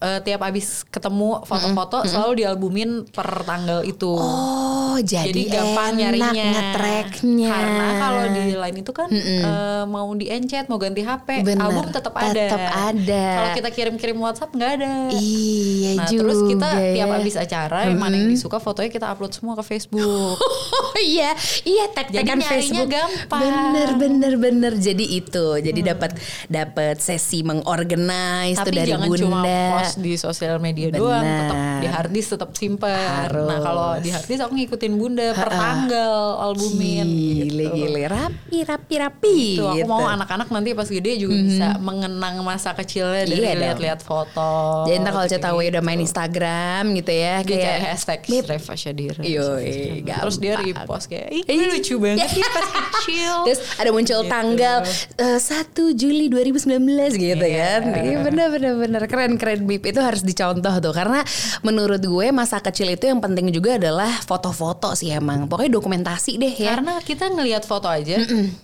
uh, tiap abis ketemu foto-foto mm -hmm. selalu dialbumin per tanggal itu. Oh, jadi, jadi gampang nyarinya. Ngetracknya. Karena kalau di lain itu kan mm -hmm. uh, mau di encet, mau ganti HP, Bener, album tetap ada. Tetap ada. Kalau kita kirim-kirim WhatsApp nggak ada. Iya nah, juga. Terus kita ya. tiap abis acara mm -hmm. yang mana yang disuka fotonya kita upload semua ke Facebook. oh iya, iya tag kan Facebook. gampang. Bener bener bener. Jadi itu, jadi hmm. dapat dapat sesi mengorganize tuh dari jangan bunda. Cuma di sosial media Bener. doang tetap di harddisk tetap simpen nah kalau di harddisk aku ngikutin bunda per tanggal albumin gile gitu. gile rapi rapi rapi gitu. aku gitu. mau anak-anak nanti pas gede juga mm -hmm. bisa mengenang masa kecilnya dari iya lihat-lihat foto jadi ntar kalau cerita gitu. udah main Instagram gitu ya kayak hashtag Reva Syadira terus dia repost kayak ini lucu banget sih pas kecil terus ada muncul gitu. tanggal uh, 1 Juli 2019 gitu yeah. kan iya bener bener bener keren keren Bip itu harus dicontoh tuh. Karena menurut gue masa kecil itu yang penting juga adalah foto-foto sih emang. Pokoknya dokumentasi deh ya. Karena kita ngelihat foto aja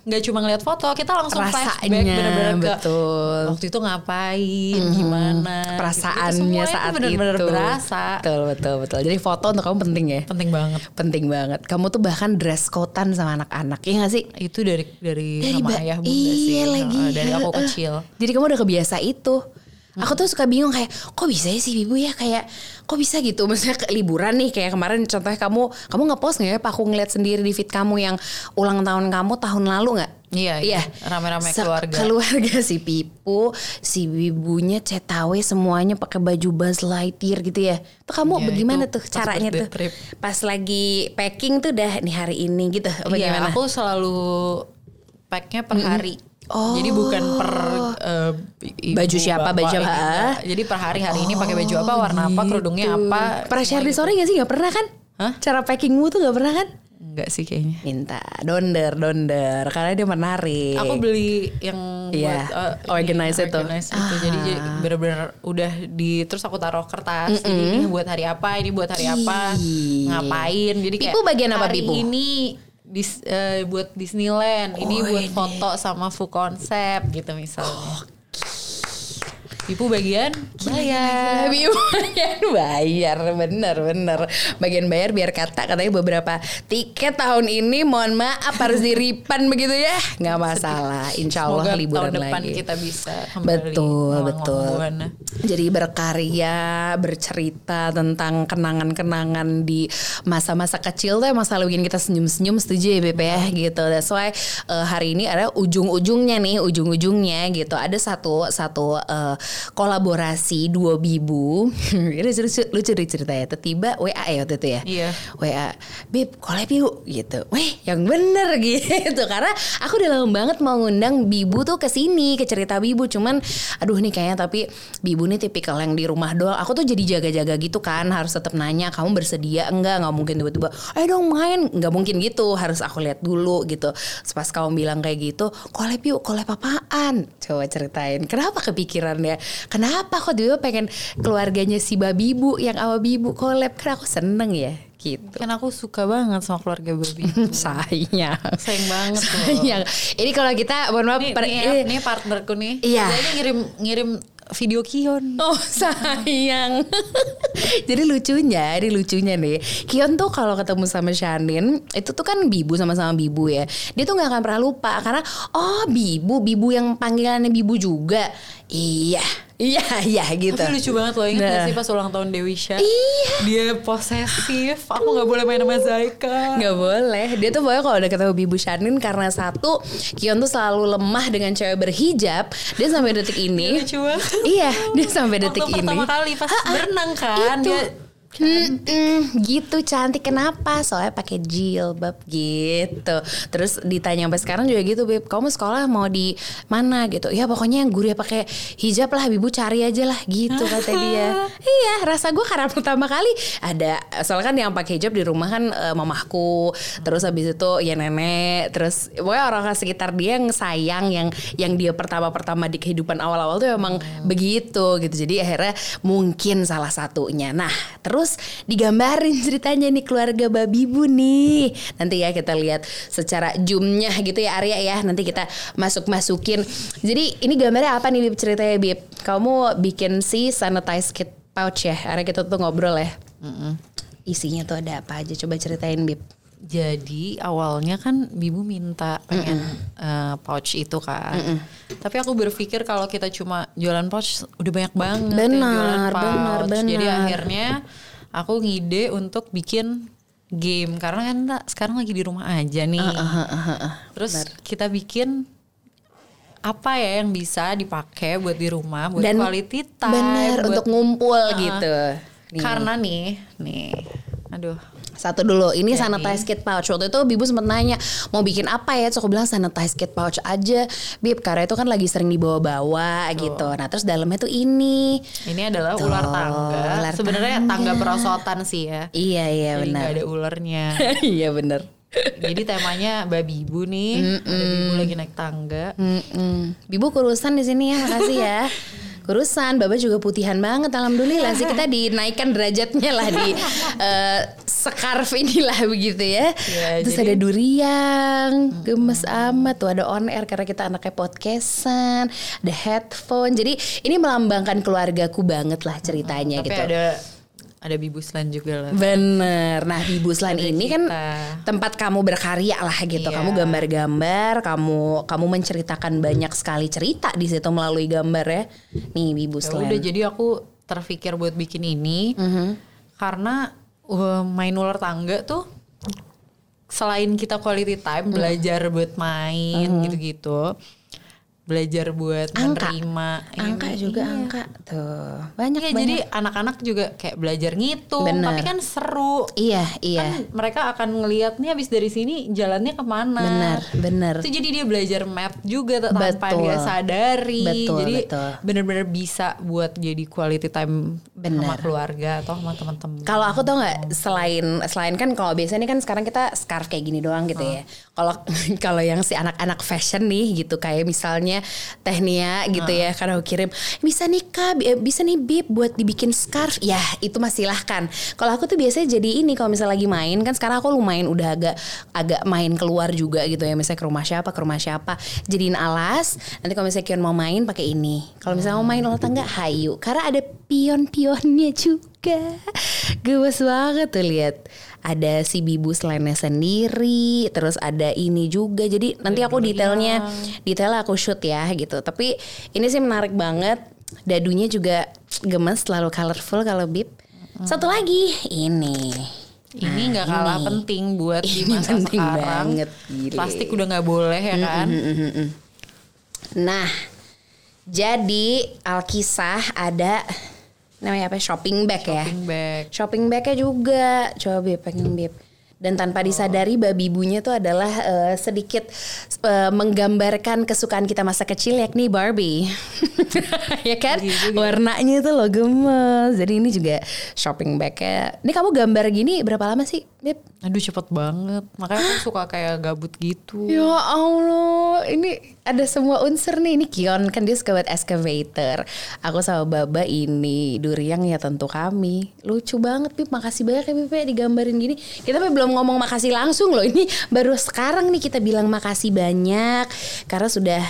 nggak cuma ngelihat foto kita langsung Rasanya, flashback bener-bener betul. waktu itu ngapain mm-hmm. gimana gitu. perasaannya gitu. saat itu. bener-bener berasa. Betul betul betul. Jadi foto untuk kamu penting ya? Penting banget. Penting banget. Kamu tuh bahkan dress codean sama anak-anak ya gak sih? Itu dari dari, dari sama ayah bunda iya sih lagi. dari aku kecil. Jadi kamu udah kebiasa itu Aku tuh suka bingung kayak kok bisa ya sih ibu ya kayak kok bisa gitu maksudnya ke liburan nih kayak kemarin contohnya kamu kamu ngepost nggak ya Pak aku ngeliat sendiri di feed kamu yang ulang tahun kamu tahun lalu nggak? Iya, iya. Rame-rame keluarga. Keluarga si Pipu, si ibunya Cetawe semuanya pakai baju Buzz Lightyear gitu ya. Tuh kamu iya, bagaimana tuh caranya tuh? Trip. Pas lagi packing tuh dah nih hari ini gitu. Iya, aku selalu packnya per hari. Mm -hmm Oh. Jadi bukan per uh, baju siapa baju apa. Jadi per hari hari oh, ini pakai baju apa, warna gitu. apa, kerudungnya apa. Pernah share di story gak sih? Gak pernah kan? Hah? Cara packingmu tuh gak pernah kan? Enggak sih kayaknya. Minta donder donder karena dia menarik. Aku beli yang yeah. buat uh, organize itu. Organize itu. Ah. Jadi benar-benar udah di terus aku taruh kertas. Mm -mm. Jadi ini buat hari apa, ini buat hari apa, ngapain. Jadi kayak bagian apa Bipu? ini dis, uh, buat Disneyland, oh, ini buat ini. foto sama full konsep gitu misalnya. Oh, Ibu bagian bayar. Ibu bagian bayar, bener bener. Bagian bayar biar kata katanya beberapa tiket tahun ini mohon maaf harus diripan begitu ya. Nggak masalah, insya Allah Semoga liburan tahun depan lagi. kita bisa betul betul. Jadi berkarya, bercerita tentang kenangan-kenangan di masa-masa kecil tuh emang selalu bikin kita senyum-senyum setuju ya Beb ya gitu. That's why uh, hari ini ada ujung-ujungnya nih, ujung-ujungnya gitu. Ada satu satu uh, kolaborasi dua bibu. Lucu, lucu cerita ya. Tiba WA ya waktu itu ya. Iya. WA, Bib, collab yuk gitu. Weh, yang bener gitu. Karena aku udah lama banget mau ngundang bibu tuh ke sini, ke cerita bibu. Cuman aduh nih kayaknya tapi bibu nih tipikal yang di rumah doang. Aku tuh jadi jaga-jaga gitu kan, harus tetap nanya, kamu bersedia enggak? Nggak mungkin tiba-tiba, ayo dong main. Nggak mungkin gitu, harus aku lihat dulu gitu. Pas kamu bilang kayak gitu, collab yuk, collab apaan? Coba ceritain, kenapa kepikiran ya? Kenapa kok dulu pengen keluarganya si babi bu yang awal bibu collab karena aku seneng ya gitu. Kan aku suka banget sama keluarga babi. sayang. Sayang banget Sayang. Ini kalau kita mohon maaf nih, per, nih, ya, nih partnerku nih. Iya. Dia ngirim ngirim video Kion. Oh sayang. Jadi lucunya, ini lucunya nih. Kion tuh kalau ketemu sama Shanin, itu tuh kan Bibu sama-sama Bibu ya. Dia tuh nggak akan pernah lupa karena oh Bibu, Bibu yang panggilannya Bibu juga. Iya, Iya, iya gitu. Tapi lucu banget loh, ingat nah. gak sih pas ulang tahun Dewi Syah? Iya. Dia posesif, aku gak boleh main sama Zaika. Gak boleh. Dia tuh pokoknya kalau udah ketemu Bibu Shanin karena satu, Kion tuh selalu lemah dengan cewek berhijab. Dia sampai detik ini. lucu banget. Iya, dia sampai detik Waktu ini. pertama kali pas ha -ha, berenang kan, itu. dia Hmm, gitu cantik kenapa? Soalnya pakai jilbab gitu. Terus ditanya sampai sekarang juga gitu, Beb. Kamu sekolah mau di mana gitu? Ya pokoknya yang guru ya pakai hijab lah, Ibu cari aja lah gitu kata dia. iya, rasa gue karena pertama kali ada soalnya kan yang pakai hijab di rumah kan uh, mamahku, terus habis itu ya nenek, terus pokoknya orang sekitar dia yang sayang yang yang dia pertama-pertama di kehidupan awal-awal tuh emang hmm. begitu gitu. Jadi akhirnya mungkin salah satunya. Nah, terus terus digambarin ceritanya nih keluarga babi bu nih. Nanti ya kita lihat secara zoomnya gitu ya Arya ya. Nanti kita masuk masukin. Jadi ini gambarnya apa nih Bib ceritanya Bib? Kamu bikin si sanitize kit pouch ya. Arya kita tuh ngobrol ya. Mm -mm. Isinya tuh ada apa aja? Coba ceritain Bib. Jadi awalnya kan Bibu minta pengen mm -mm. Uh, pouch itu kan. Mm -mm. Tapi aku berpikir kalau kita cuma jualan pouch udah banyak banget benar, yang jualan pouch. Benar, benar. Jadi akhirnya aku ngide untuk bikin game karena kan sekarang lagi di rumah aja nih. Uh, uh, uh, uh, uh. Terus Benar. kita bikin apa ya yang bisa dipakai buat di rumah buat Dan quality time bener, buat, untuk ngumpul uh, gitu. Nih. Karena nih, nih. Aduh, satu dulu, ini Jadi. sanitize kit pouch. Waktu itu Bibu sempat nanya mau bikin apa ya? Terus aku bilang sanitize kit pouch aja, Bib. Karena itu kan lagi sering dibawa-bawa gitu. Nah terus dalamnya tuh ini. Ini adalah tuh, ular tangga. Sebenarnya tangga perosotan sih ya. Iya iya benar. Gak ada ularnya. iya benar. Jadi temanya babi ibu nih, mm -mm. ada ibu lagi naik tangga. Mm -mm. Bibu kurusan di sini ya, makasih ya. kurusan Baba juga putihan banget alhamdulillah sih kita dinaikkan derajatnya lah di uh, scarf inilah begitu ya, ya terus jadi, ada durian gemes amat tuh ada on air karena kita anaknya podcastan ada headphone jadi ini melambangkan keluargaku banget lah ceritanya tapi gitu ada ada Bibuslan juga lah. Bener. Nah Bibuslan ini kan tempat kamu berkarya lah gitu. Iya. Kamu gambar-gambar, kamu kamu menceritakan banyak sekali cerita di situ melalui gambar ya. Nih Bibuslan. Ya udah jadi aku terpikir buat bikin ini mm -hmm. karena uh, main ular tangga tuh selain kita quality time mm. belajar buat main mm-hmm. gitu-gitu. Mm -hmm belajar buat angka. menerima angka ini. juga iya. angka tuh banyak ya, jadi anak-anak juga kayak belajar ngitung Bener. tapi kan seru iya iya kan mereka akan ngelihat nih habis dari sini jalannya ke mana benar benar itu jadi dia belajar map juga tanpa betul. dia sadari betul, jadi benar-benar bisa buat jadi quality time bener. sama keluarga atau sama teman-teman kalau aku tau nggak selain selain kan kalau biasanya kan sekarang kita scarf kayak gini doang gitu hmm. ya kalau kalau yang si anak-anak fashion nih gitu kayak misalnya Tehnia gitu uh. ya karena aku kirim bisa nih kak eh, bisa nih bib buat dibikin scarf. Ya itu masih silahkan. Kalau aku tuh biasanya jadi ini kalau misalnya lagi main kan sekarang aku lumayan udah agak agak main keluar juga gitu ya misalnya ke rumah siapa ke rumah siapa jadiin alas nanti kalau misalnya Kion mau main pakai ini. Kalau misalnya mau main ulang tangga hayu. Karena ada pion-pionnya juga gemes banget tuh lihat. Ada si bibu selainnya sendiri terus ada ini juga. Jadi nanti aku detailnya detail aku shoot ya gitu. Tapi ini sih menarik banget. Dadunya juga gemes selalu colorful kalau bib. Satu lagi ini. Ini nah, nggak nah, kalah ini. penting buat ini di masa penting sekarang. banget, plastik udah nggak boleh ya kan? mm, mm, mm, nah jadi Alkisah ada namanya apa? Shopping bag shopping ya? Shopping bag. Shopping bagnya juga. Coba beb pengen beb dan tanpa disadari babi ibunya tuh adalah uh, sedikit uh, menggambarkan kesukaan kita masa kecil yakni Barbie. Ya kan? Warnanya itu loh gemes. Jadi ini juga shopping bagnya. Ini kamu gambar gini berapa lama sih Beb? Aduh cepet banget. Makanya aku suka kayak gabut gitu. Ya Allah. Ini ada semua unsur nih. Ini Kion kan dia suka buat excavator. Aku sama Baba ini Duriang ya tentu kami. Lucu banget Bib makasih banyak ya Bib ya digambarin gini. Kita belum ngomong makasih langsung loh. Ini baru sekarang nih kita bilang makasih banyak karena sudah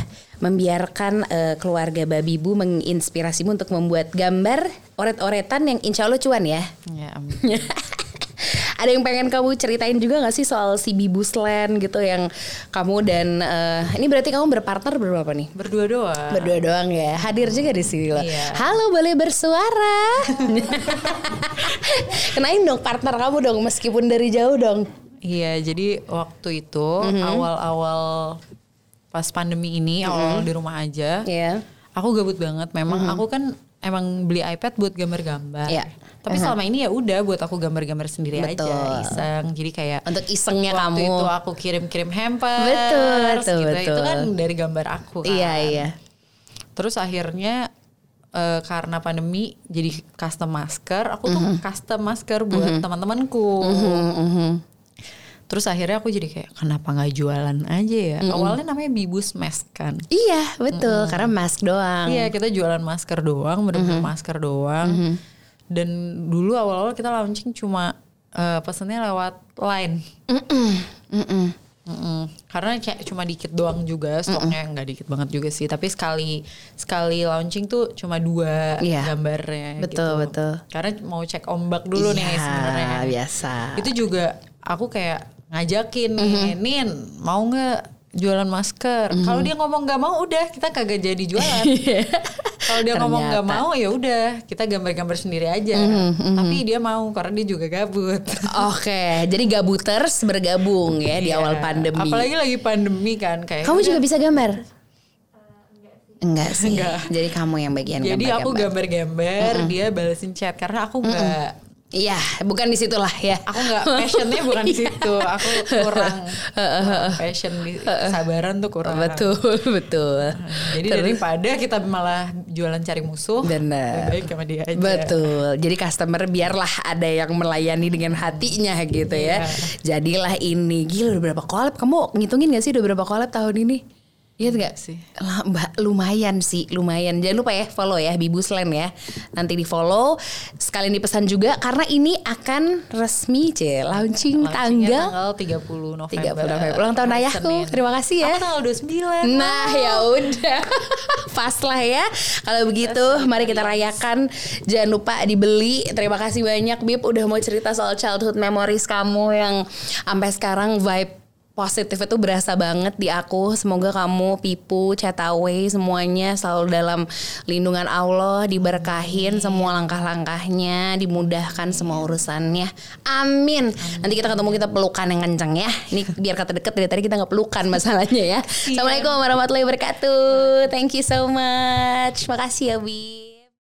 membiarkan uh, keluarga Babi Bu menginspirasimu untuk membuat gambar oret-oretan yang insya Allah cuan ya. Ya, amin. Ada yang pengen kamu ceritain juga gak sih soal si Bibusland gitu yang kamu dan uh, ini berarti kamu berpartner berapa nih? Berdua doang. Berdua doang ya. Hadir juga di sini loh. Iya. Halo boleh bersuara. Kenain dong partner kamu dong meskipun dari jauh dong. Iya, jadi waktu itu mm-hmm. awal-awal pas pandemi ini, mm-hmm. awal di rumah aja. Iya. Yeah. Aku gabut banget. Memang mm-hmm. aku kan emang beli iPad buat gambar-gambar. Iya. Tapi uh-huh. selama ini ya udah buat aku gambar-gambar sendiri betul. aja iseng. Jadi kayak untuk isengnya waktu kamu. itu aku kirim-kirim hamper. Betul, betul, gitu. betul. Itu kan dari gambar aku kan. Iya, iya. Terus akhirnya uh, karena pandemi jadi custom masker, aku tuh uh-huh. custom masker buat uh-huh. teman-temanku. Uh-huh, uh-huh. Terus akhirnya aku jadi kayak kenapa nggak jualan aja ya? Mm -hmm. Awalnya namanya Bibus Mask kan. Iya betul mm -hmm. karena mask doang. Iya kita jualan masker doang, bener-bener mm -hmm. masker doang. Mm -hmm. Dan dulu awal-awal kita launching cuma uh, pesennya lewat line. Mm -mm. Mm -mm. Mm -mm. Karena kayak cuma dikit doang juga stoknya nggak mm -mm. dikit banget juga sih. Tapi sekali sekali launching tuh cuma dua yeah. gambarnya. Betul gitu. betul. Karena mau cek ombak dulu yeah, nih sebenarnya. Biasa. Itu juga aku kayak ngajakin mm -hmm. Nin mau nggak jualan masker? Mm. Kalau dia ngomong nggak mau, udah kita kagak jadi jualan. Iya. Kalau dia Ternyata. ngomong nggak mau, ya udah kita gambar-gambar sendiri aja. Mm -hmm. Tapi dia mau karena dia juga gabut. Oke, okay. jadi gabuters bergabung ya di iya. awal pandemi. Apalagi lagi pandemi kan kayak. Kamu juga bisa gambar? Enggak sih. Enggak. Jadi kamu yang bagian gambar. Jadi aku gambar-gambar, mm -hmm. dia balesin chat karena aku enggak mm -hmm Iya, bukan di situlah ya. Aku nggak passionnya bukan di situ. Aku kurang passion di sabaran tuh kurang. Betul, betul. Jadi Terus, daripada kita malah jualan cari musuh, benar. baik sama dia aja. Betul. Jadi customer biarlah ada yang melayani dengan hatinya gitu ya. Iya. Jadilah ini. Gila udah berapa collab? Kamu ngitungin gak sih udah berapa collab tahun ini? Iya gak sih? Mbak lumayan sih, lumayan. Jangan lupa ya follow ya Bibusland ya. Nanti di follow. Sekalian dipesan juga karena ini akan resmi c launching tanggal, tanggal 30 November. 30 November. Ulang tahun ayahku. Terima kasih ya. Aku tanggal 29. Nah, ya udah. Pas lah ya. Kalau begitu, mari kita rayakan. Jangan lupa dibeli. Terima kasih banyak Bib udah mau cerita soal childhood memories kamu yang sampai sekarang vibe positif itu berasa banget di aku. Semoga kamu, Pipu, Chataway semuanya selalu dalam lindungan Allah, diberkahin semua langkah-langkahnya, dimudahkan semua urusannya. Amin. Amin. Nanti kita ketemu kita pelukan yang kenceng ya. Ini biar kata deket dari tadi kita nggak pelukan masalahnya ya. Assalamualaikum warahmatullahi wabarakatuh. Thank you so much. Makasih ya Bi.